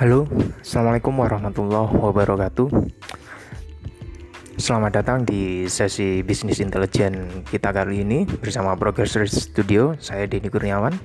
Halo, Assalamualaikum warahmatullahi wabarakatuh. Selamat datang di sesi bisnis intelijen kita kali ini Bersama Progress Studio, saya Denny Kurniawan.